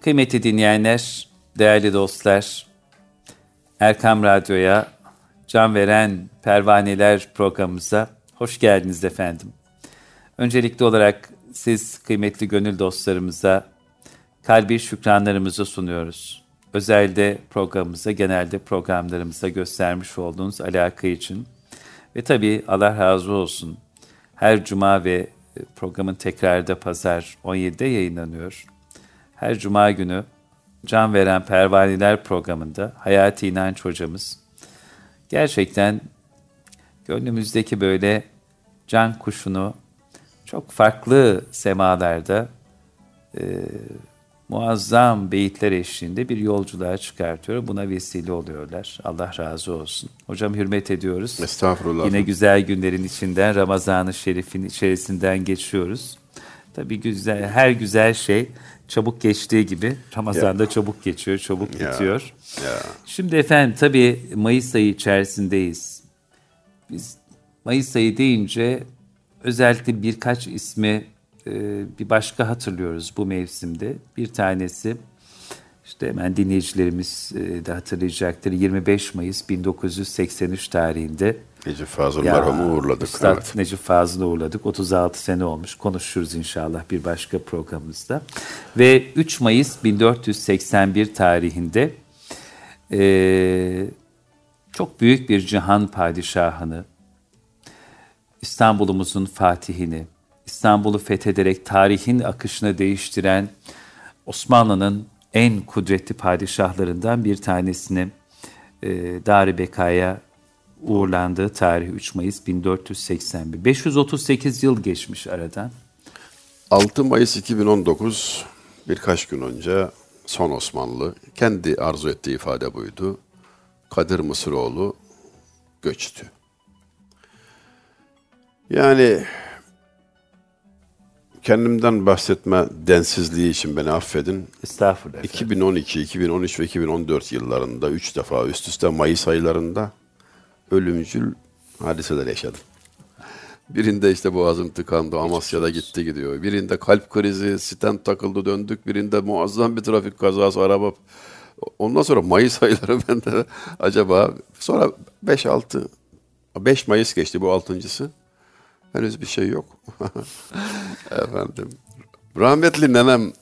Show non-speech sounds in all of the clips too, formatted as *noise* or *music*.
Kıymetli dinleyenler, değerli dostlar, Erkam Radyo'ya, Can Veren Pervaneler programımıza hoş geldiniz efendim. Öncelikli olarak siz kıymetli gönül dostlarımıza kalbi şükranlarımızı sunuyoruz. Özellikle programımıza, genelde programlarımıza göstermiş olduğunuz alaka için. Ve tabii Allah razı olsun. Her cuma ve programın tekrarı da pazar 17'de yayınlanıyor. Her cuma günü Can Veren Pervaneler programında Hayati İnanç hocamız gerçekten gönlümüzdeki böyle can kuşunu çok farklı semalarda e, muazzam beyitler eşliğinde bir yolculuğa çıkartıyor. Buna vesile oluyorlar. Allah razı olsun. Hocam hürmet ediyoruz. Estağfurullah. Yine güzel günlerin içinden Ramazan-ı Şerif'in içerisinden geçiyoruz. Tabii güzel, her güzel şey çabuk geçtiği gibi Ramazan'da ya. çabuk geçiyor, çabuk ya. bitiyor. Ya. Şimdi efendim tabii Mayıs ayı içerisindeyiz. Biz Mayıs ayı deyince özellikle birkaç ismi e, bir başka hatırlıyoruz bu mevsimde. Bir tanesi işte hemen dinleyicilerimiz e, de hatırlayacaktır. 25 Mayıs 1983 tarihinde Necip Fazıl merhumu uğurladık. Üstad evet. Necip Fazıl'ı uğurladık. 36 sene olmuş. Konuşuruz inşallah bir başka programımızda. Ve 3 Mayıs 1481 tarihinde e, çok büyük bir cihan padişahını, İstanbul'umuzun fatihini, İstanbul'u fethederek tarihin akışını değiştiren Osmanlı'nın en kudretli padişahlarından bir tanesini e, Dar-ı Beka'ya uğurlandığı tarih 3 Mayıs 1481. 538 yıl geçmiş aradan. 6 Mayıs 2019 birkaç gün önce son Osmanlı kendi arzu ettiği ifade buydu. Kadir Mısıroğlu göçtü. Yani kendimden bahsetme densizliği için beni affedin. Estağfurullah. 2012, 2013 ve 2014 yıllarında üç defa üst üste Mayıs aylarında ölümcül hadiseler yaşadım. Birinde işte boğazım tıkandı, Amasya'da gitti gidiyor. Birinde kalp krizi, stent takıldı döndük. Birinde muazzam bir trafik kazası, araba. Ondan sonra Mayıs *laughs* ayları bende acaba sonra 5-6 5 Mayıs geçti bu altıncısı. Henüz bir şey yok. *laughs* Efendim. Rahmetli nenem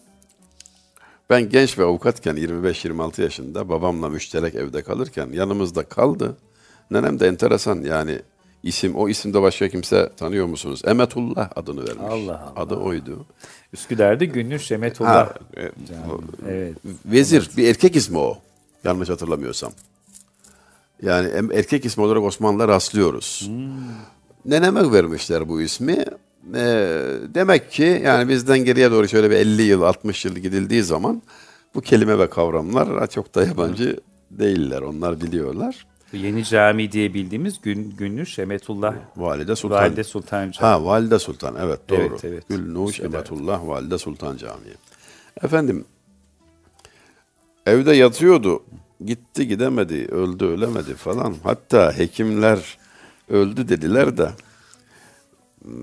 ben genç ve avukatken 25-26 yaşında babamla müşterek evde kalırken yanımızda kaldı. Nenem de enteresan yani isim o isimde başka kimse tanıyor musunuz? Emetullah adını vermiş. Allah Allah. Adı oydu. Üsküdar'da Günnüş Emetullah. Ha, e, evet. Vezir evet. bir erkek ismi o. Yanlış hatırlamıyorsam. Yani erkek ismi olarak Osmanlı'da rastlıyoruz. Hmm. Neneme vermişler bu ismi. E, demek ki yani bizden geriye doğru şöyle bir 50 yıl 60 yıl gidildiği zaman bu kelime ve kavramlar çok da yabancı değiller. Onlar biliyorlar. Yeni Cami diye bildiğimiz gün, Gülnüş Emetullah Valide Sultan. Valide Sultan Camii. Ha Valide Sultan evet doğru. Evet, evet. Gülnuş Emetullah Valide Sultan Camii. Efendim evde yatıyordu. Gitti gidemedi, öldü ölemedi falan. Hatta hekimler öldü dediler de hmm,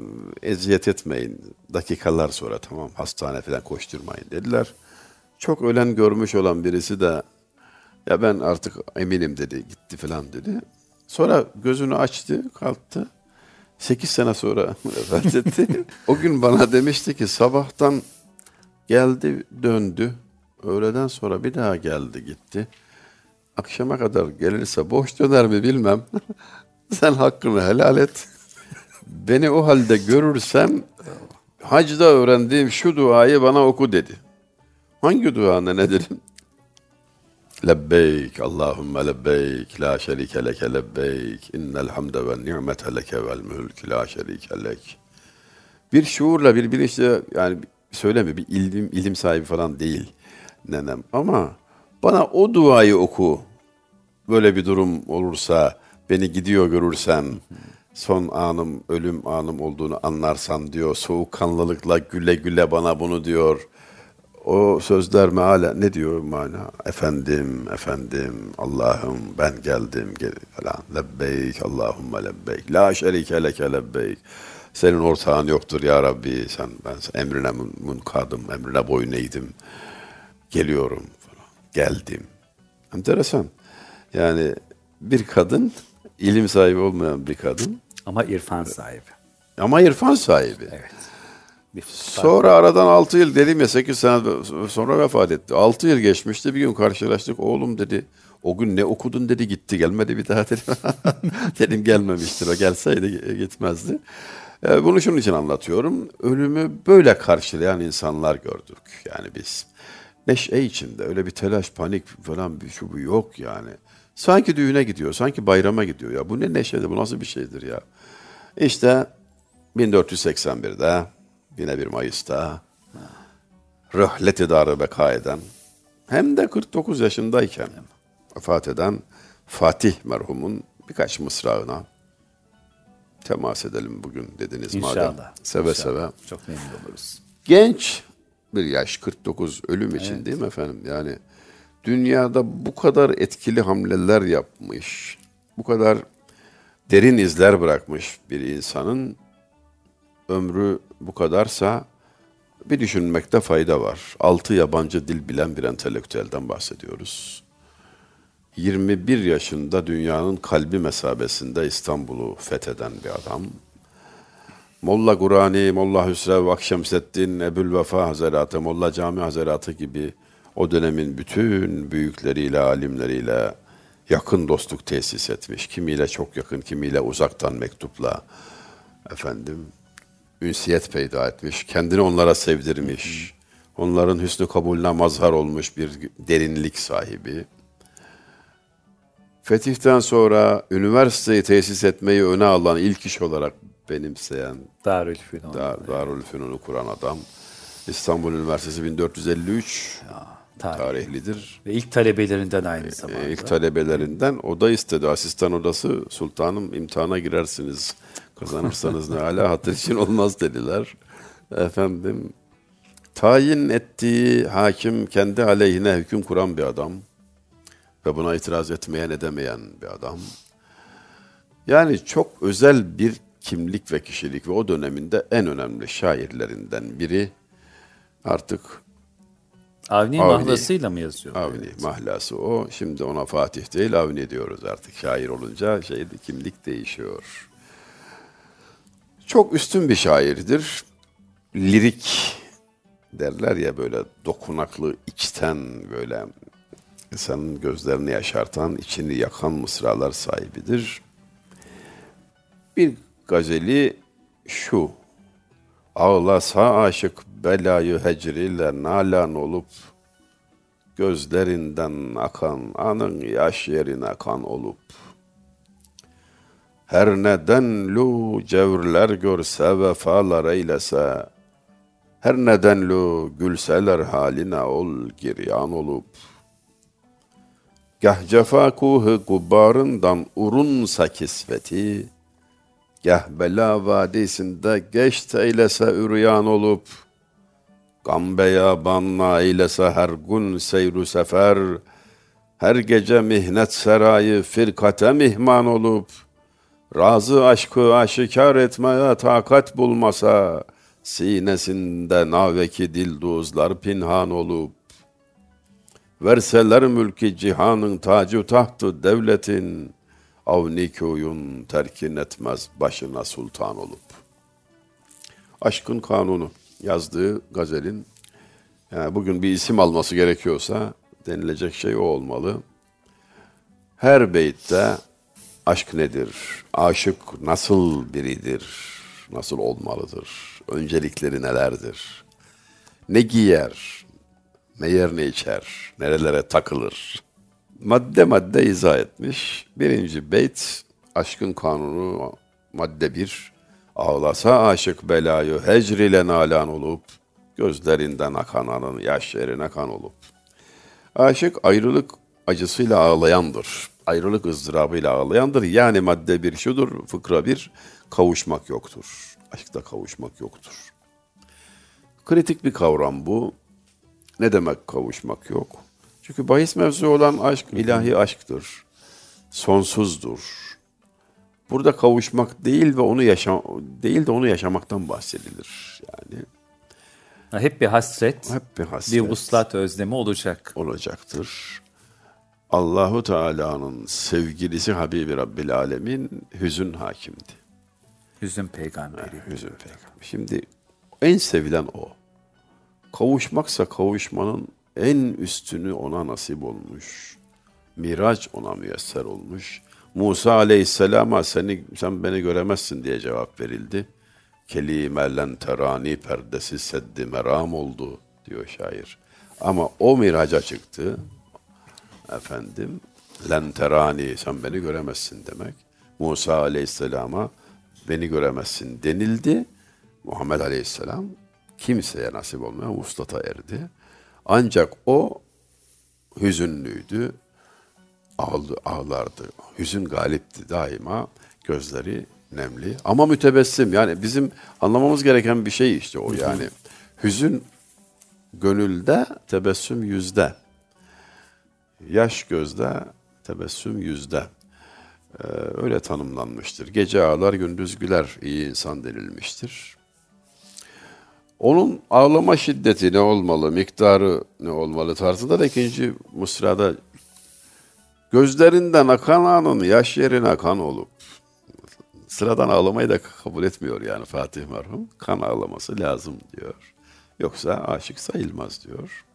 eziyet etmeyin. Dakikalar sonra tamam hastane falan koşturmayın dediler. Çok ölen görmüş olan birisi de ya ben artık eminim dedi, gitti falan dedi. Sonra gözünü açtı, kalktı. Sekiz sene sonra *laughs* vefat etti. o gün bana demişti ki sabahtan geldi, döndü. Öğleden sonra bir daha geldi, gitti. Akşama kadar gelirse boş döner mi bilmem. *laughs* Sen hakkını helal et. Beni o halde görürsen hacda öğrendiğim şu duayı bana oku dedi. Hangi dua ne dedim? Lebbeyk, Allahümme lebbeyk, la şerike leke lebbeyk, innel hamde ve ni'mete leke vel mülk, la şerike lek. Bir şuurla, bir bilinçle, yani söyleme bir ilim, ilim sahibi falan değil nenem. Ama bana o duayı oku, böyle bir durum olursa, beni gidiyor görürsen, son anım, ölüm anım olduğunu anlarsan diyor, soğukkanlılıkla güle güle bana bunu diyor.'' O sözler meale ne diyor mana? Efendim, efendim, Allah'ım ben geldim gel falan. Lebbeyk, Allahümme lebbeyk. La şerike leke lebbeyk. Senin ortağın yoktur ya Rabbi. Sen ben emrine munkadım, emrine boyun eğdim. Geliyorum falan. Geldim. Enteresan. Yani bir kadın, ilim sahibi olmayan bir kadın Ama irfan sahibi. ama irfan sahibi. Evet. Sonra aradan 6 yıl dedim ya 8 sene sonra vefat etti. 6 yıl geçmişti bir gün karşılaştık. Oğlum dedi o gün ne okudun dedi gitti gelmedi bir daha dedim. *laughs* dedim gelmemiştir o gelseydi gitmezdi. Ee, Bunu şunun için anlatıyorum. Ölümü böyle karşılayan insanlar gördük. Yani biz neşe içinde öyle bir telaş panik falan bir şu bu yok yani. Sanki düğüne gidiyor, sanki bayrama gidiyor ya. Bu ne neşedir, bu nasıl bir şeydir ya. İşte 1481'de yine bir Mayıs'ta röhlet-i darı beka eden hem de 49 yaşındayken vefat eden Fatih merhumun birkaç mısrağına temas edelim bugün dediniz madem. İnşallah. Seve İnşallah. seve. Çok memnun oluruz. Genç bir yaş 49 ölüm için değil mi efendim? Yani dünyada bu kadar etkili hamleler yapmış, bu kadar derin izler bırakmış bir insanın ömrü bu kadarsa bir düşünmekte fayda var. Altı yabancı dil bilen bir entelektüelden bahsediyoruz. 21 yaşında dünyanın kalbi mesabesinde İstanbul'u fetheden bir adam. Molla Gurani, Molla Hüsrev, Akşemseddin, Ebul Vefa Hazretleri, Molla Cami Hazretleri gibi o dönemin bütün büyükleriyle, alimleriyle yakın dostluk tesis etmiş. Kimiyle çok yakın, kimiyle uzaktan mektupla efendim ünsiyet peyda etmiş. Kendini onlara sevdirmiş. Onların hüsnü kabulüne mazhar olmuş bir derinlik sahibi. Fetihten sonra üniversiteyi tesis etmeyi öne alan ilk iş olarak benimseyen Darülfünun. Dar, Darülfünun'u kuran adam. İstanbul Üniversitesi 1453 tarih. tarihlidir. Ve ilk talebelerinden aynı zamanda. Ee, ilk talebelerinden oda istedi. Asistan odası sultanım imtihana girersiniz. Kazanırsanız ne hala hatır için olmaz dediler. Efendim tayin ettiği hakim kendi aleyhine hüküm kuran bir adam. Ve buna itiraz etmeyen edemeyen bir adam. Yani çok özel bir kimlik ve kişilik ve o döneminde en önemli şairlerinden biri artık Avni, Avni. mahlasıyla mı yazıyor? Avni mahlası o. Şimdi ona Fatih değil Avni diyoruz artık. Şair olunca şey kimlik değişiyor. Çok üstün bir şairdir. Lirik derler ya böyle dokunaklı içten böyle insanın gözlerini yaşartan, içini yakan mısralar sahibidir. Bir gazeli şu. Ağlasa aşık belayı hecriyle nalan olup gözlerinden akan anın yaş yerine kan olup her neden lu cevrler görse vefalar eylese her neden lu gülseler haline ol giryan olup. Gah cefa kuhu gubbarından urunsa kisveti, Gah bela vadisinde geçt eylese üryan olup, Gam beyabanla eylese her gün seyru sefer, Her gece mihnet serayı firkate mihman olup, Razı aşkı aşikar etmeye takat bulmasa, Sinesinde naveki dilduzlar pinhan olup, Verseler mülki cihanın tacı tahtı devletin, Avni köyün terkin etmez başına sultan olup. Aşkın Kanunu yazdığı gazelin, yani bugün bir isim alması gerekiyorsa denilecek şey o olmalı. Her beytte aşk nedir? Aşık nasıl biridir? Nasıl olmalıdır? Öncelikleri nelerdir? Ne giyer? Ne yer ne içer, nerelere takılır. Madde madde izah etmiş. Birinci beyt, aşkın kanunu madde bir. Ağlasa aşık belayı hecr ile nalan olup, gözlerinden akan anın yaş yerine kan olup. Aşık ayrılık acısıyla ağlayandır. Ayrılık ızdırabıyla ağlayandır. Yani madde bir şudur, fıkra bir, kavuşmak yoktur. Aşkta kavuşmak yoktur. Kritik bir kavram bu. Ne demek kavuşmak yok? Çünkü bahis mevzu olan aşk ilahi aşktır. Sonsuzdur. Burada kavuşmak değil ve onu yaşam değil de onu yaşamaktan bahsedilir. Yani Hep bir hasret, hep bir hasret. bir vuslat özlemi olacak. Olacaktır. Allahu Teala'nın sevgilisi Habibi Rabbil Alemin hüzün hakimdi. Hüzün peygamberi. hüzün peygamber. Şimdi en sevilen o. Kavuşmaksa kavuşmanın en üstünü ona nasip olmuş. Miraç ona müyesser olmuş. Musa aleyhisselama seni, sen beni göremezsin diye cevap verildi. Kelimellen terani perdesi seddi meram oldu diyor şair. Ama o miraca çıktı. Efendim, len terani sen beni göremezsin demek. Musa aleyhisselama beni göremezsin denildi. Muhammed aleyhisselam kimseye nasip olmayan vuslata erdi. Ancak o hüzünlüydü, ağlı, ağlardı. Hüzün galipti daima, gözleri nemli ama mütebessim. Yani bizim anlamamız gereken bir şey işte o yani. Hüzün gönülde, tebessüm yüzde. Yaş gözde, tebessüm yüzde. Ee, öyle tanımlanmıştır. Gece ağlar, gündüz güler, iyi insan denilmiştir. Onun ağlama şiddeti ne olmalı, miktarı ne olmalı tarzında da ikinci mısrada gözlerinden akan anın yaş yerine kan olup sıradan ağlamayı da kabul etmiyor yani Fatih merhum. Kan ağlaması lazım diyor. Yoksa aşık sayılmaz diyor.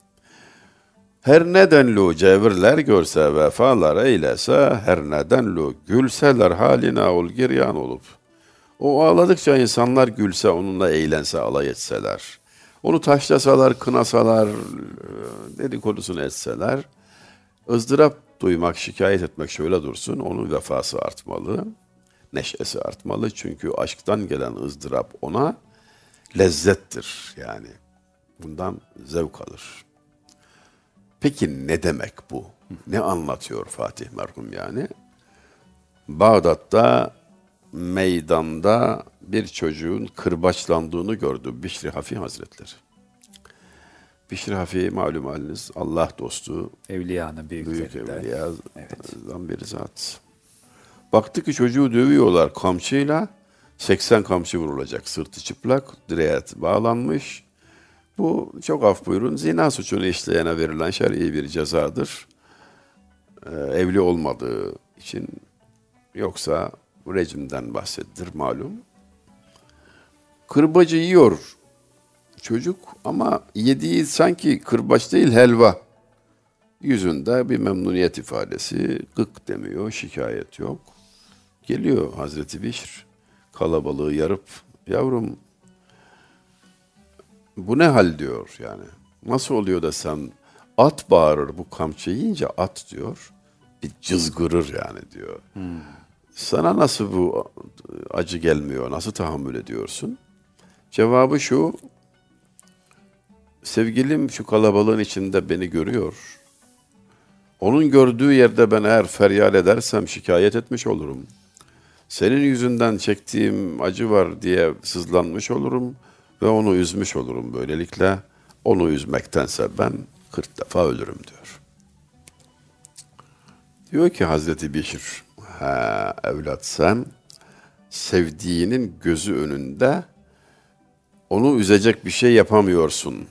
Her nedenlu cevirler görse vefalar eylese, her nedenlu gülseler haline ol giryan olup. O ağladıkça insanlar gülse, onunla eğlense, alay etseler. Onu taşlasalar, kınasalar, dedikodusunu etseler. ızdırap duymak, şikayet etmek şöyle dursun, onun vefası artmalı, neşesi artmalı. Çünkü aşktan gelen ızdırap ona lezzettir yani. Bundan zevk alır. Peki ne demek bu? Ne anlatıyor Fatih merhum yani? Bağdat'ta meydanda bir çocuğun kırbaçlandığını gördü Bişri Hafi Hazretleri. Bişri Hafi malum haliniz Allah dostu. Evliyanın büyük büyüklerinden. evliyadan evet. bir zat. Baktı ki çocuğu dövüyorlar kamçıyla. 80 kamçı vurulacak. Sırtı çıplak, direğe bağlanmış. Bu çok af buyurun zina suçunu işleyene verilen şer'i bir cezadır. Ee, evli olmadığı için yoksa rejimden bahsedilir malum. Kırbacı yiyor çocuk ama yediği sanki kırbaç değil helva. Yüzünde bir memnuniyet ifadesi, gık demiyor, şikayet yok. Geliyor Hazreti Bişr, kalabalığı yarıp, yavrum bu ne hal diyor yani. Nasıl oluyor da sen at bağırır bu kamçı yiyince at diyor. Bir cızgırır yani diyor. Hmm. Sana nasıl bu acı gelmiyor? Nasıl tahammül ediyorsun? Cevabı şu. Sevgilim şu kalabalığın içinde beni görüyor. Onun gördüğü yerde ben eğer feryal edersem şikayet etmiş olurum. Senin yüzünden çektiğim acı var diye sızlanmış olurum ve onu üzmüş olurum böylelikle. Onu üzmektense ben 40 defa ölürüm diyor. Diyor ki Hazreti Beşir, ha evlat sen sevdiğinin gözü önünde onu üzecek bir şey yapamıyorsun.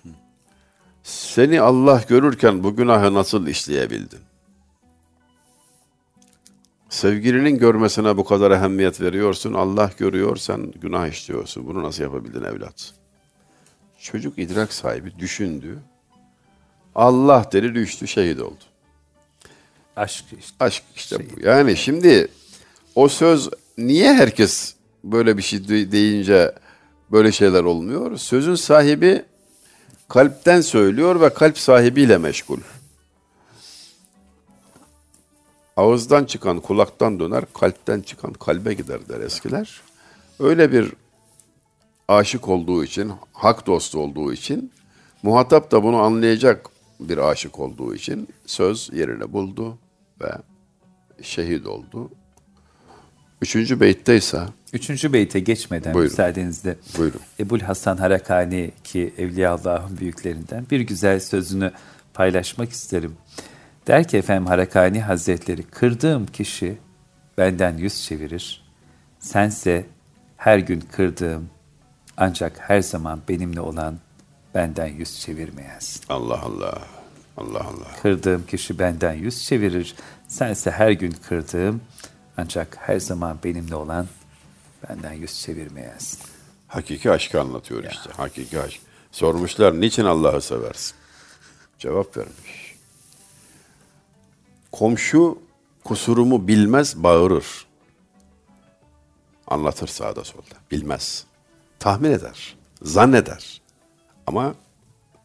Seni Allah görürken bu günahı nasıl işleyebildin? Sevgilinin görmesine bu kadar ehemmiyet veriyorsun. Allah görüyor, sen günah işliyorsun. Bunu nasıl yapabildin evlat? Çocuk idrak sahibi düşündü. Allah dedi düştü, şehit oldu. Aşk işte. Aşk işte şehit. bu. Yani şimdi o söz niye herkes böyle bir şey deyince böyle şeyler olmuyor? Sözün sahibi kalpten söylüyor ve kalp sahibiyle meşgul. Ağızdan çıkan kulaktan döner, kalpten çıkan kalbe gider der eskiler. Öyle bir aşık olduğu için, hak dostu olduğu için, muhatap da bunu anlayacak bir aşık olduğu için söz yerini buldu ve şehit oldu. Üçüncü beytte ise... Üçüncü beyte geçmeden buyurun, müsaadenizle buyurun. Ebul Hasan Harakani ki Evliya Allah'ın büyüklerinden bir güzel sözünü paylaşmak isterim. Der ki efendim Harakani Hazretleri, kırdığım kişi benden yüz çevirir. Sense her gün kırdığım ancak her zaman benimle olan benden yüz çevirmeyesin. Allah Allah. Allah Allah. Kırdığım kişi benden yüz çevirir. Sense her gün kırdığım ancak her zaman benimle olan benden yüz çevirmeyesin. Hakiki aşkı anlatıyor işte. Hakiki aşk. Sormuşlar niçin Allah'ı seversin? Cevap vermiş. Komşu kusurumu bilmez bağırır. Anlatır sağda solda. Bilmez. Tahmin eder. Zanneder. Ama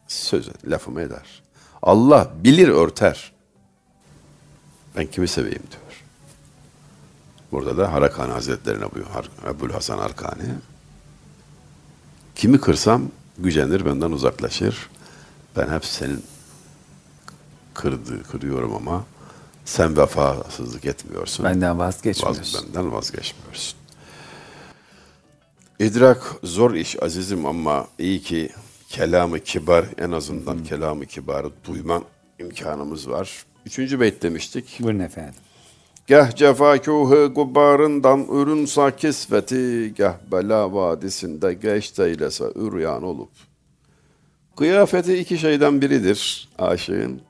söz lafımı eder. Allah bilir örter. Ben kimi seveyim diyor. Burada da Harakani Hazretlerine buyuruyor. Ebul Hasan Arkani. Kimi kırsam gücenir benden uzaklaşır. Ben hep senin kırdı, kırıyorum ama sen vefasızlık etmiyorsun. Benden vazgeçmiyorsun. Vaz, benden vazgeçmiyorsun. İdrak zor iş azizim ama iyi ki kelamı kibar en azından hmm. kelamı kibarı duyma imkanımız var. Üçüncü beyt demiştik. Buyurun efendim. Gah cefakuhu gubarından ürünsa kisveti, gah bela vadisinde geç eylese üryan olup. Kıyafeti iki şeyden biridir aşığın.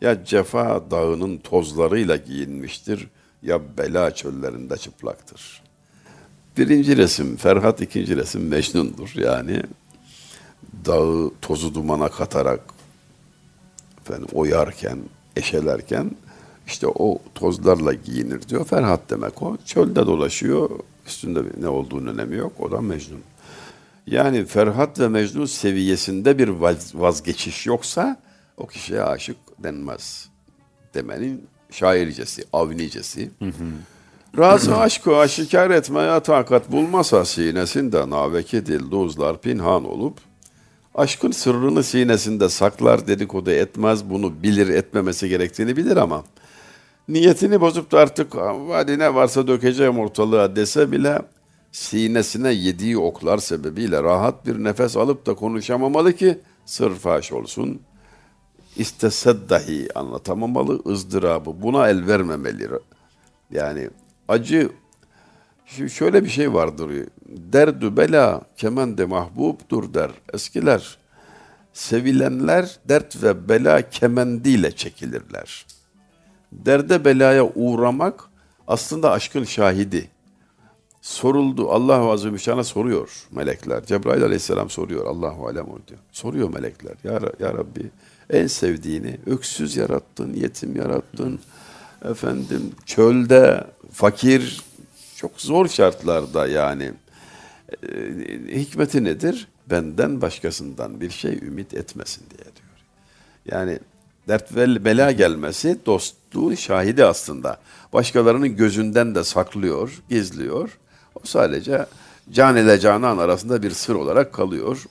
Ya cefa dağının tozlarıyla giyinmiştir, ya bela çöllerinde çıplaktır. Birinci resim Ferhat, ikinci resim Mecnun'dur. Yani dağı tozu dumana katarak efendim, oyarken, eşelerken işte o tozlarla giyinir diyor. Ferhat demek o. Çölde dolaşıyor. Üstünde ne olduğunun önemi yok. O da Mecnun. Yani Ferhat ve Mecnun seviyesinde bir vazgeçiş yoksa o kişiye aşık denmez. Demenin şaircesi, avnicesi. Hı hı. Razı aşkı aşikar etmeye takat bulmasa sinesinde naveki dildozlar pinhan olup aşkın sırrını sinesinde saklar dedikodu etmez bunu bilir etmemesi gerektiğini bilir ama niyetini bozup da artık hadi ne varsa dökeceğim ortalığa dese bile sinesine yediği oklar sebebiyle rahat bir nefes alıp da konuşamamalı ki sır faş olsun. İstese dahi anlatamamalı ızdırabı. Buna el vermemeli. Yani acı şöyle bir şey vardır. Derdü bela kemende mahbubdur der eskiler. Sevilenler dert ve bela kemendiyle çekilirler. Derde belaya uğramak aslında aşkın şahidi. Soruldu. Allah Azze ve soruyor melekler. Cebrail Aleyhisselam soruyor. Allahu alem diyor. Soruyor melekler. Ya, ya Rabbi en sevdiğini öksüz yarattın, yetim yarattın. Efendim çölde fakir çok zor şartlarda yani e, hikmeti nedir? Benden başkasından bir şey ümit etmesin diye diyor. Yani dert ve bela gelmesi dostluğun şahidi aslında. Başkalarının gözünden de saklıyor, gizliyor. O sadece can ile canan arasında bir sır olarak kalıyor.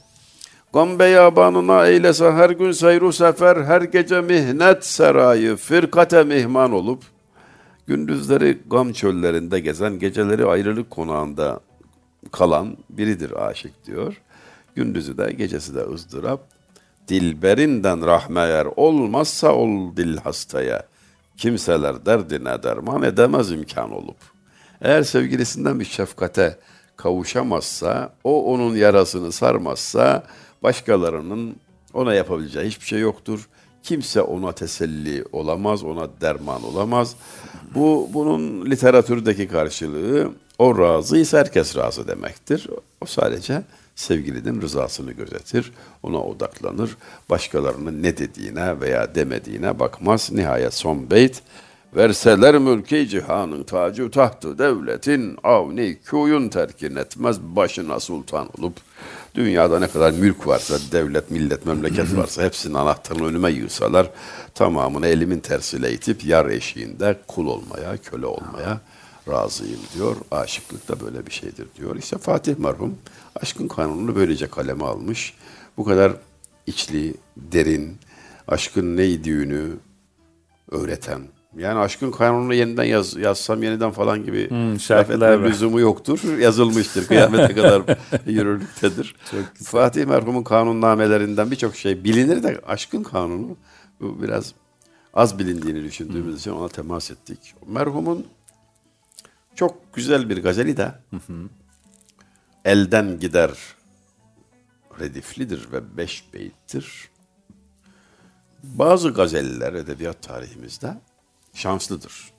Gam beyabanına eylese her gün seyru sefer, her gece mihnet serayı, firkate mihman olup, gündüzleri gam çöllerinde gezen, geceleri ayrılık konağında kalan biridir aşık diyor. Gündüzü de gecesi de ızdırap, dilberinden rahmeyer olmazsa ol dil hastaya. Kimseler derdine derman edemez imkan olup. Eğer sevgilisinden bir şefkate kavuşamazsa, o onun yarasını sarmazsa, başkalarının ona yapabileceği hiçbir şey yoktur. Kimse ona teselli olamaz, ona derman olamaz. Bu bunun literatürdeki karşılığı o razıysa herkes razı demektir. O sadece sevgilinin rızasını gözetir, ona odaklanır, başkalarının ne dediğine veya demediğine bakmaz. Nihayet son beyt, verseler mülki cihanın tacı tahtı devletin avni kuyun terkin etmez başına sultan olup dünyada ne kadar mülk varsa devlet millet memleket *laughs* varsa hepsinin anahtarını önüme yığsalar tamamını elimin tersiyle itip yar eşiğinde kul olmaya köle olmaya razıyım diyor. Aşıklık da böyle bir şeydir diyor. İşte Fatih merhum aşkın kanununu böylece kaleme almış. Bu kadar içli, derin, aşkın neydüğünü öğreten. Yani aşkın kanununu yeniden yaz, yazsam yeniden falan gibi hmm, şarkılar lüzumu yoktur. *laughs* Yazılmıştır. Kıyamete kadar *laughs* yürürlüktedir. Fatih merhumun kanunnamelerinden birçok şey bilinir de aşkın kanunu bu biraz az bilindiğini düşündüğümüz hmm. için ona temas ettik. Merhumun çok güzel bir gazeli de elden gider rediflidir ve beş beyittir. Bazı gazeller edebiyat tarihimizde şanslıdır.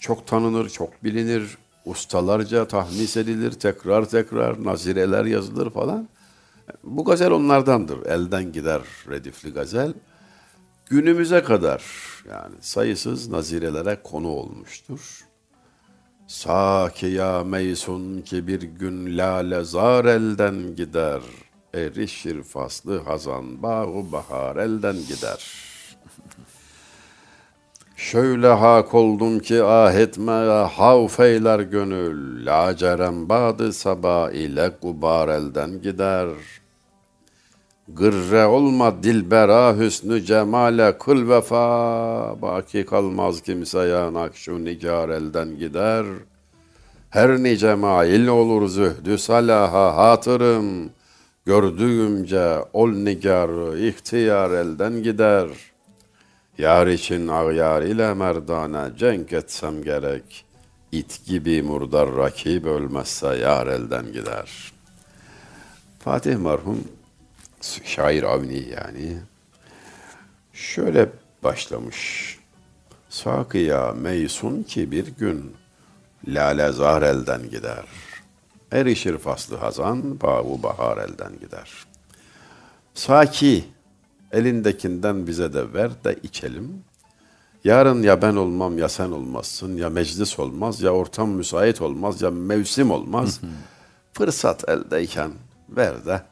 Çok tanınır, çok bilinir, ustalarca tahmis edilir, tekrar tekrar nazireler yazılır falan. Bu gazel onlardandır. Elden gider redifli gazel. Günümüze kadar yani sayısız nazirelere konu olmuştur. Saki ya meysun ki bir gün lale zar elden gider. Erişir faslı hazan bağı bahar elden gider. Şöyle hak oldum ki ah etme havf eyler gönül. Lacerem badı sabah ile gubar elden gider. Gırre olma dilbera hüsnü cemale kıl vefa. Baki kalmaz kimseye nakşu nigar elden gider. Her nice mail olur zühdü salaha hatırım. Gördüğümce ol nigar ihtiyar elden gider.'' Yar için ağyar ile merdane cenk etsem gerek. İt gibi murdar rakip ölmezse yar elden gider. Fatih merhum şair Avni yani şöyle başlamış. Sakıya meysun ki bir gün lale zar elden gider. Erişir faslı hazan, bağı bahar elden gider. Saki Elindekinden bize de ver de içelim. Yarın ya ben olmam ya sen olmazsın ya meclis olmaz ya ortam müsait olmaz ya mevsim olmaz. Fırsat eldeyken ver de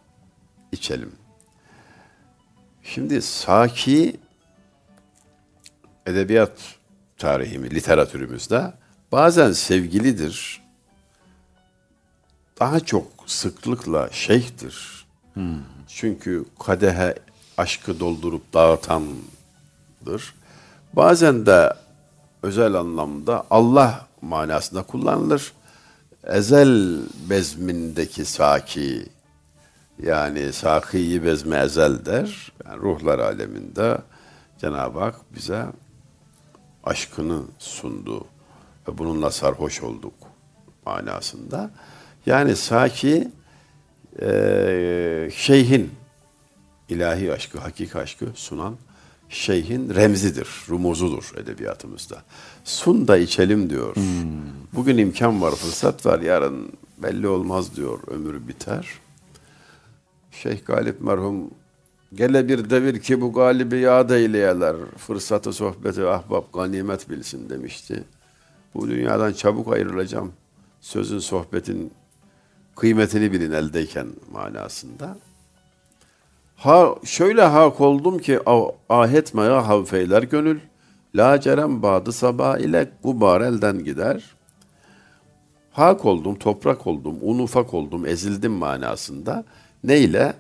içelim. Şimdi Saki edebiyat tarihimi, literatürümüzde bazen sevgilidir. Daha çok sıklıkla şeyhtir. Hmm. Çünkü kadehe aşkı doldurup dağıtandır. Bazen de özel anlamda Allah manasında kullanılır. Ezel bezmindeki saki yani sakiyi bezme ezel der. Yani ruhlar aleminde Cenab-ı Hak bize aşkını sundu ve bununla sarhoş olduk manasında. Yani saki e, şeyhin ilahi aşkı, hakik aşkı sunan şeyhin remzidir, rumuzudur edebiyatımızda. Sun da içelim diyor. Hmm. Bugün imkan var, fırsat var, yarın belli olmaz diyor, ömür biter. Şeyh Galip merhum Gele bir devir ki bu galibi yad eyleyeler, fırsatı sohbeti ahbap ganimet bilsin demişti. Bu dünyadan çabuk ayrılacağım. Sözün sohbetin kıymetini bilin eldeyken manasında. Ha şöyle hak oldum ki ahetmeye havfeyler gönül. La cerem badı sabah ile gubar elden gider. Hak oldum, toprak oldum, un ufak oldum, ezildim manasında. Neyle?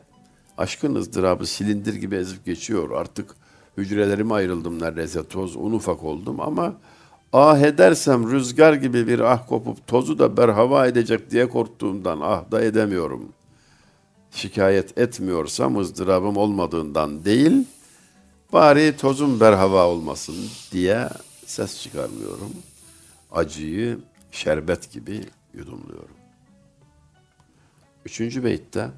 Aşkın ızdırabı silindir gibi ezip geçiyor. Artık hücrelerime ayrıldım neredeyse toz, un ufak oldum ama ah edersem rüzgar gibi bir ah kopup tozu da berhava edecek diye korktuğumdan ah da edemiyorum.'' Şikayet etmiyorsam ızdırabım olmadığından değil, bari tozum berhava olmasın diye ses çıkarmıyorum. Acıyı şerbet gibi yudumluyorum. Üçüncü beytte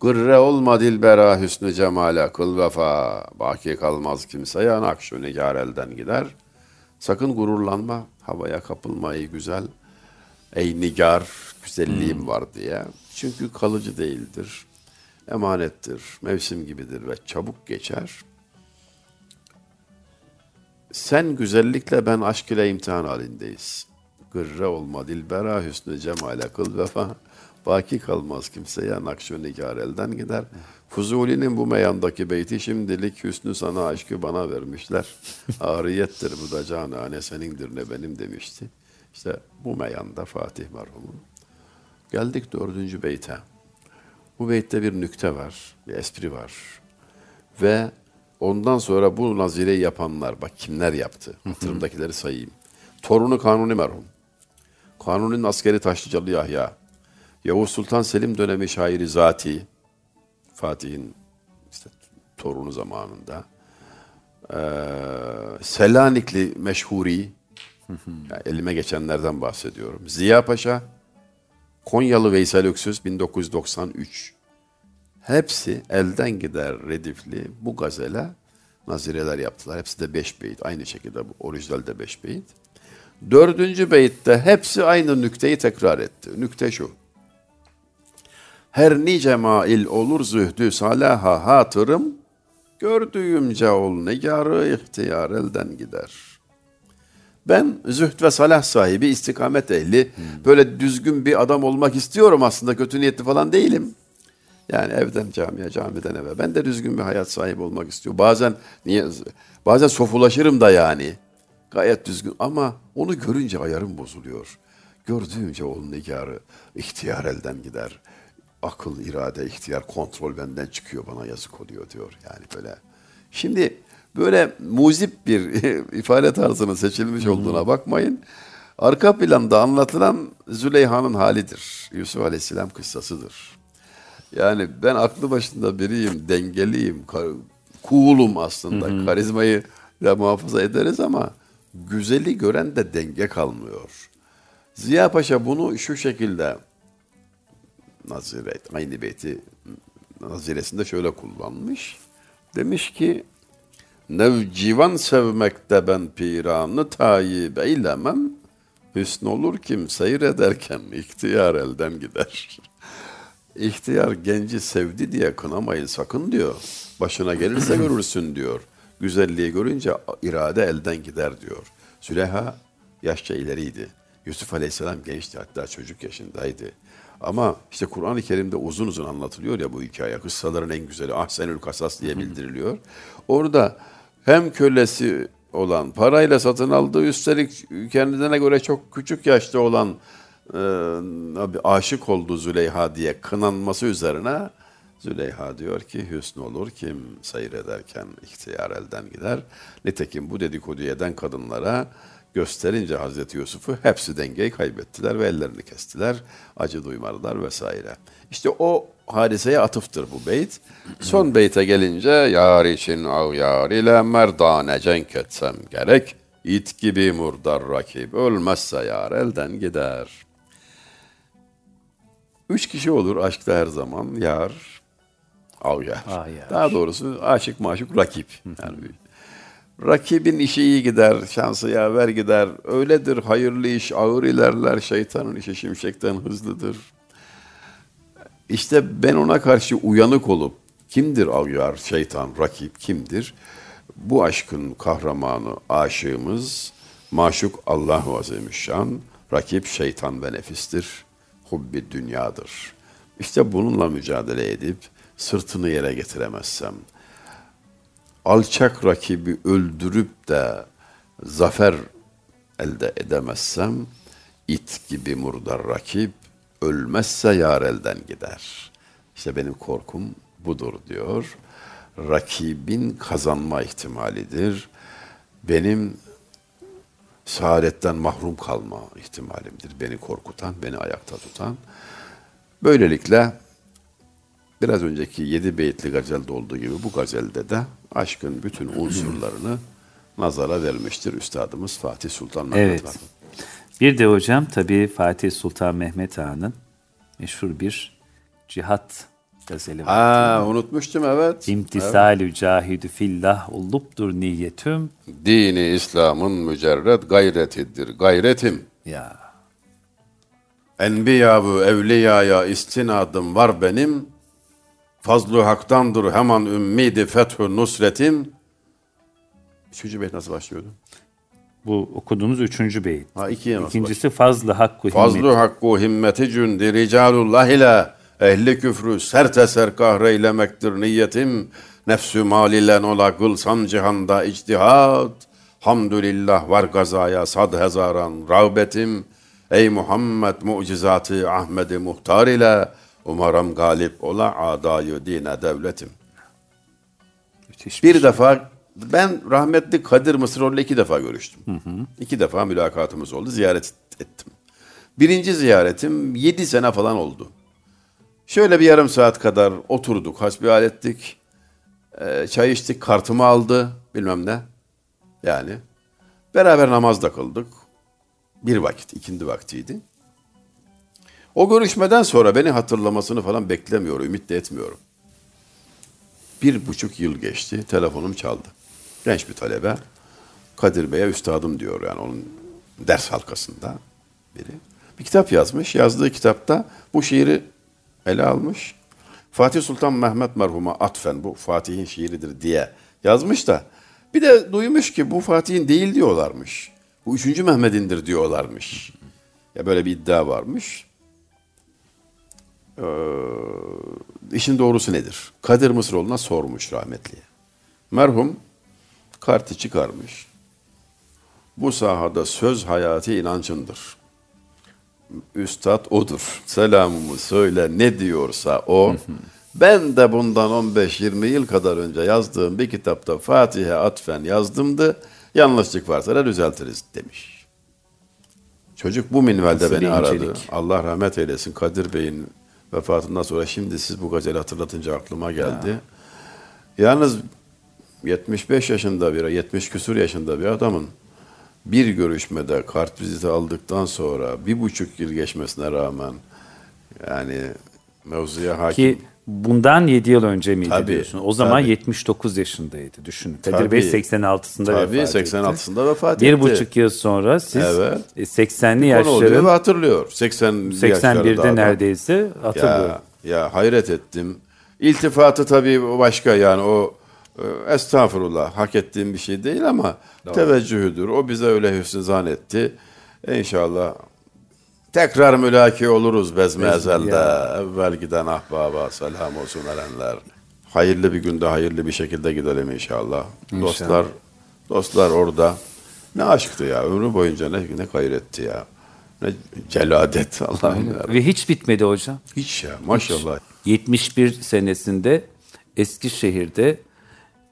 Gırre olma dilbera hüsnü cemale kıl vefa Baki kalmaz kimseye nakşu nigar elden gider Sakın gururlanma havaya kapılma ey güzel Ey nigar güzelliğim hmm. var diye çünkü kalıcı değildir. Emanettir, mevsim gibidir ve çabuk geçer. Sen güzellikle ben aşk ile imtihan halindeyiz. Gırre olma dilbera hüsnü cemale kıl vefa. Baki kalmaz kimseye nakşu nigar elden gider. Fuzuli'nin bu meyandaki beyti şimdilik hüsnü sana aşkı bana vermişler. *laughs* Ariyettir bu da canane senindir ne benim demişti. İşte bu meyanda Fatih merhumun Geldik dördüncü beyte. Bu beytte bir nükte var, bir espri var. Ve ondan sonra bu nazireyi yapanlar, bak kimler yaptı? Hatırımdakileri sayayım. Torunu Kanuni merhum. Kanuni'nin askeri Taşlıcalı Yahya. Yavuz Sultan Selim dönemi şairi Zati. Fatih'in işte torunu zamanında. Ee, Selanikli Meşhuri. yani elime geçenlerden bahsediyorum. Ziya Paşa Konyalı Veysel Öksüz 1993. Hepsi elden gider redifli bu gazele nazireler yaptılar. Hepsi de beş beyit. Aynı şekilde bu orijinalde beş beyit. Dördüncü beyitte hepsi aynı nükteyi tekrar etti. Nükte şu. Her nice mail olur zühdü salaha hatırım, gördüğümce ol negarı ihtiyar elden gider.'' Ben zühd ve salah sahibi, istikamet ehli, böyle düzgün bir adam olmak istiyorum aslında. Kötü niyetli falan değilim. Yani evden camiye, camiden eve. Ben de düzgün bir hayat sahibi olmak istiyorum. Bazen niye bazen sofulaşırım da yani. Gayet düzgün ama onu görünce ayarım bozuluyor. Gördüğümce onun nigarı ihtiyar elden gider. Akıl, irade, ihtiyar, kontrol benden çıkıyor bana yazık oluyor diyor. Yani böyle. Şimdi böyle muzip bir *laughs* ifade tarzının seçilmiş olduğuna bakmayın. Arka planda anlatılan Züleyha'nın halidir. Yusuf Aleyhisselam kıssasıdır. Yani ben aklı başında biriyim, dengeliyim, cool'um aslında. Hı hı. Karizmayı da muhafaza ederiz ama güzeli gören de denge kalmıyor. Ziya Paşa bunu şu şekilde Naziret, aynı beyti Naziresinde şöyle kullanmış. Demiş ki Nevcivan sevmekte ben piranı tayip eylemem. Hüsn olur kim seyrederken *laughs* ihtiyar elden gider. İhtiyar genci sevdi diye kınamayın sakın diyor. Başına gelirse *clears throat* görürsün diyor. Güzelliği görünce irade elden gider diyor. Züleyha yaşça ileriydi. Yusuf Aleyhisselam gençti hatta çocuk yaşındaydı. Ama işte Kur'an-ı Kerim'de uzun uzun anlatılıyor ya bu hikaye. Kıssaların en güzeli Ahsenül Kasas diye bildiriliyor. Orada hem kölesi olan, parayla satın aldığı, üstelik kendine göre çok küçük yaşta olan e, aşık oldu Züleyha diye kınanması üzerine Züleyha diyor ki hüsn olur kim seyrederken ihtiyar elden gider. Nitekim bu dedikodu eden kadınlara gösterince Hazreti Yusuf'u hepsi dengeyi kaybettiler ve ellerini kestiler. Acı duymadılar vesaire. İşte o hadiseye atıftır bu beyt. Son beyte gelince yar için av yar ile merdane cenk etsem gerek. İt gibi murdar rakip ölmezse yar elden gider. Üç kişi olur aşkta her zaman yar, av yar. Ah. Daha doğrusu aşık maşuk rakip. Yani Rakibin işi iyi gider, şansı yaver gider. Öyledir hayırlı iş ağır ilerler, şeytanın işi şimşekten hızlıdır. İşte ben ona karşı uyanık olup kimdir Avyar, şeytan, rakip kimdir? Bu aşkın kahramanı, aşığımız, maşuk Allah-u Azimüşşan, rakip şeytan ve nefistir, hubbi dünyadır. İşte bununla mücadele edip sırtını yere getiremezsem, alçak rakibi öldürüp de zafer elde edemezsem, it gibi murdar rakip ölmezse yar elden gider. İşte benim korkum budur diyor. Rakibin kazanma ihtimalidir. Benim saadetten mahrum kalma ihtimalimdir. Beni korkutan, beni ayakta tutan. Böylelikle biraz önceki yedi beyitli gazelde olduğu gibi bu gazelde de aşkın bütün unsurlarını *clears throat* nazara vermiştir Üstadımız Fatih Sultan Mehmet evet. Bir de hocam tabii Fatih Sultan Mehmet Han'ın meşhur bir cihat gazeli var. Aa, unutmuştum evet. İmtisalü evet. cahidü fillah uluptur niyetüm. Dini İslam'ın mücerred gayretidir. Gayretim. Ya. Enbiya bu evliyaya istinadım var benim. Fazlu haktandır hemen ümmidi fethü nusretim. Üçüncü beyt nasıl başlıyordu? Bu okuduğumuz üçüncü beyit. Ha, ikiye nasıl İkincisi fazlı hakku himmeti. Fazlu hakku himmeti cündi ricalullah ile ehli küfrü sert eser kahreylemektir niyetim. Nefsü malilen ola kılsam cihanda ictihat. Hamdülillah var gazaya sad hezaran rağbetim. Ey Muhammed mucizatı Ahmedi muhtar ile umarım galip ola adayı dine devletim. Müthiş bir, bir şey. defa ben rahmetli Kadir Mısıroğlu'yla iki defa görüştüm. Hı hı. İki defa mülakatımız oldu. Ziyaret ettim. Birinci ziyaretim yedi sene falan oldu. Şöyle bir yarım saat kadar oturduk, hasbihal ettik. Ee, çay içtik, kartımı aldı, bilmem ne. Yani beraber namaz da kıldık. Bir vakit, ikindi vaktiydi. O görüşmeden sonra beni hatırlamasını falan beklemiyor, ümit de etmiyorum. Bir buçuk yıl geçti, telefonum çaldı. Genç bir talebe. Kadir Bey'e üstadım diyor yani onun ders halkasında biri. Bir kitap yazmış. Yazdığı kitapta bu şiiri ele almış. Fatih Sultan Mehmet merhuma atfen bu Fatih'in şiiridir diye yazmış da bir de duymuş ki bu Fatih'in değil diyorlarmış. Bu üçüncü Mehmet'indir diyorlarmış. Ya böyle bir iddia varmış. Ee, işin doğrusu nedir? Kadir Mısıroğlu'na sormuş rahmetliye. Merhum kartı çıkarmış. Bu sahada söz hayatı inancındır. Üstad odur. Selamımı söyle ne diyorsa o. ben de bundan 15-20 yıl kadar önce yazdığım bir kitapta Fatih'e atfen yazdımdı. Yanlışlık varsa da düzeltiriz demiş. Çocuk bu minvalde Nasıl beni aradı. Allah rahmet eylesin Kadir Bey'in vefatından sonra şimdi siz bu gazeli hatırlatınca aklıma geldi. Yalnız 75 yaşında bir, 70 küsur yaşında bir adamın bir görüşmede kart viziti aldıktan sonra bir buçuk yıl geçmesine rağmen yani mevzuya hakim. Ki bundan 7 yıl önce miydi Tabii, diyorsun? O zaman tabii. 79 yaşındaydı düşünün. Kadir Tabii. Bey 86'sında Tabii vefat etti. 86'sında vefat Bir etti. buçuk yıl sonra siz Evet. e, 80'li Konu oluyor ve yaşların hatırlıyor. 80 81'de neredeyse hatırlıyorum. Ya, ya hayret ettim. İltifatı tabii başka yani o e, estağfurullah hak ettiğim bir şey değil ama teveccühüdür. O bize öyle hüsnü zan etti. İnşallah tekrar mülaki oluruz bezme ezelde. Evvel giden ahbaba selam olsun erenler. Hayırlı bir günde hayırlı bir şekilde gidelim inşallah. Dostlar dostlar orada. Ne aşktı ya. Ömrü boyunca ne, ne gayretti ya. Ne celadet *laughs* Allah'ım ya. Ve hiç bitmedi hocam. Hiç ya maşallah. 71 senesinde Eskişehir'de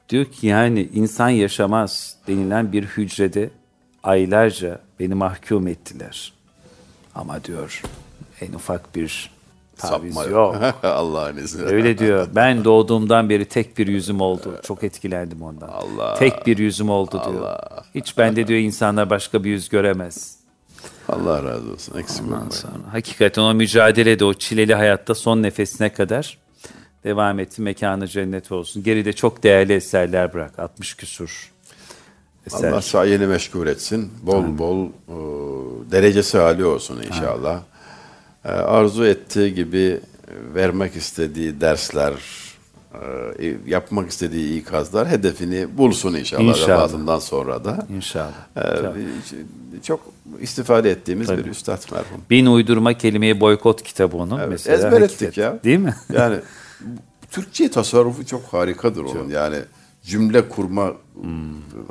diyor ki yani insan yaşamaz denilen bir hücrede aylarca beni mahkum ettiler. Ama diyor en ufak bir taviz Sapma yok. *laughs* Allah'ın izniyle. Öyle diyor. Ben doğduğumdan beri tek bir yüzüm oldu. Çok etkilendim ondan. Allah. Tek bir yüzüm oldu diyor. Hiç bende diyor insanlar başka bir yüz göremez. Allah razı olsun. Eksik olmayın. Sonra hakikaten o mücadelede o çileli hayatta son nefesine kadar devam etti. Mekanı cennet olsun. Geride çok değerli eserler bırak. 60 küsur eser. Allah sayeni meşgul etsin. Bol bol e, derecesi hali olsun inşallah. E, arzu ettiği gibi vermek istediği dersler, e, yapmak istediği ikazlar hedefini bulsun inşallah, İnşallah. vefatından sonra da. İnşallah. E, çok istifade ettiğimiz bir üstad merhum. Bin uydurma kelimeyi boykot kitabı onun. Evet, mesela. ezber ettik hakikaten. ya. Değil mi? *laughs* Yani Türkçe tasarrufu çok harikadır onun. Yani cümle kurma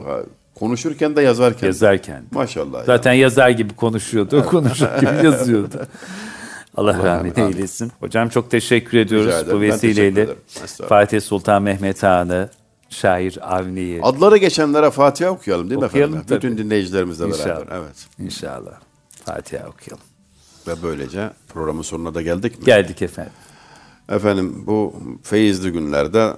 ha, konuşurken de yazarken. Yazarken. Maşallah. Zaten yazar gibi konuşuyordu. Konuşur gibi *laughs* yazıyordu. Allah rahmet rahmet eylesin. Hocam çok teşekkür ediyoruz bu vesileyle. Fatih Sultan Mehmet Han'ı, şair Avni'yi Adları geçenlere Fatiha okuyalım değil mi Okuyalım efendim? tabii. Bütün dinleyicilerimizle İnşallah. beraber. Evet. inşallah Fatiha okuyalım. Ve böylece programın sonuna da geldik mi? Geldik efendim. Efendim bu feyizli günlerde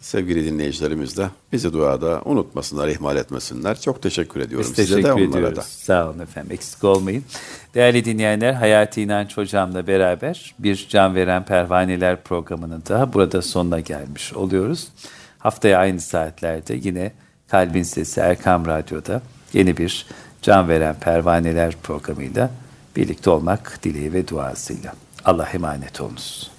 sevgili dinleyicilerimiz de bizi duada unutmasınlar, ihmal etmesinler. Çok teşekkür ediyorum Biz size de teşekkür onlara ediyoruz. da. Sağ olun efendim. Eksik olmayın. Değerli dinleyenler, Hayati İnanç Hocam'la beraber bir Can Veren Pervaneler programının daha burada sonuna gelmiş oluyoruz. Haftaya aynı saatlerde yine Kalbin Sesi Erkam Radyo'da yeni bir Can Veren Pervaneler programıyla birlikte olmak dileği ve duasıyla. Allah emanet olunuz.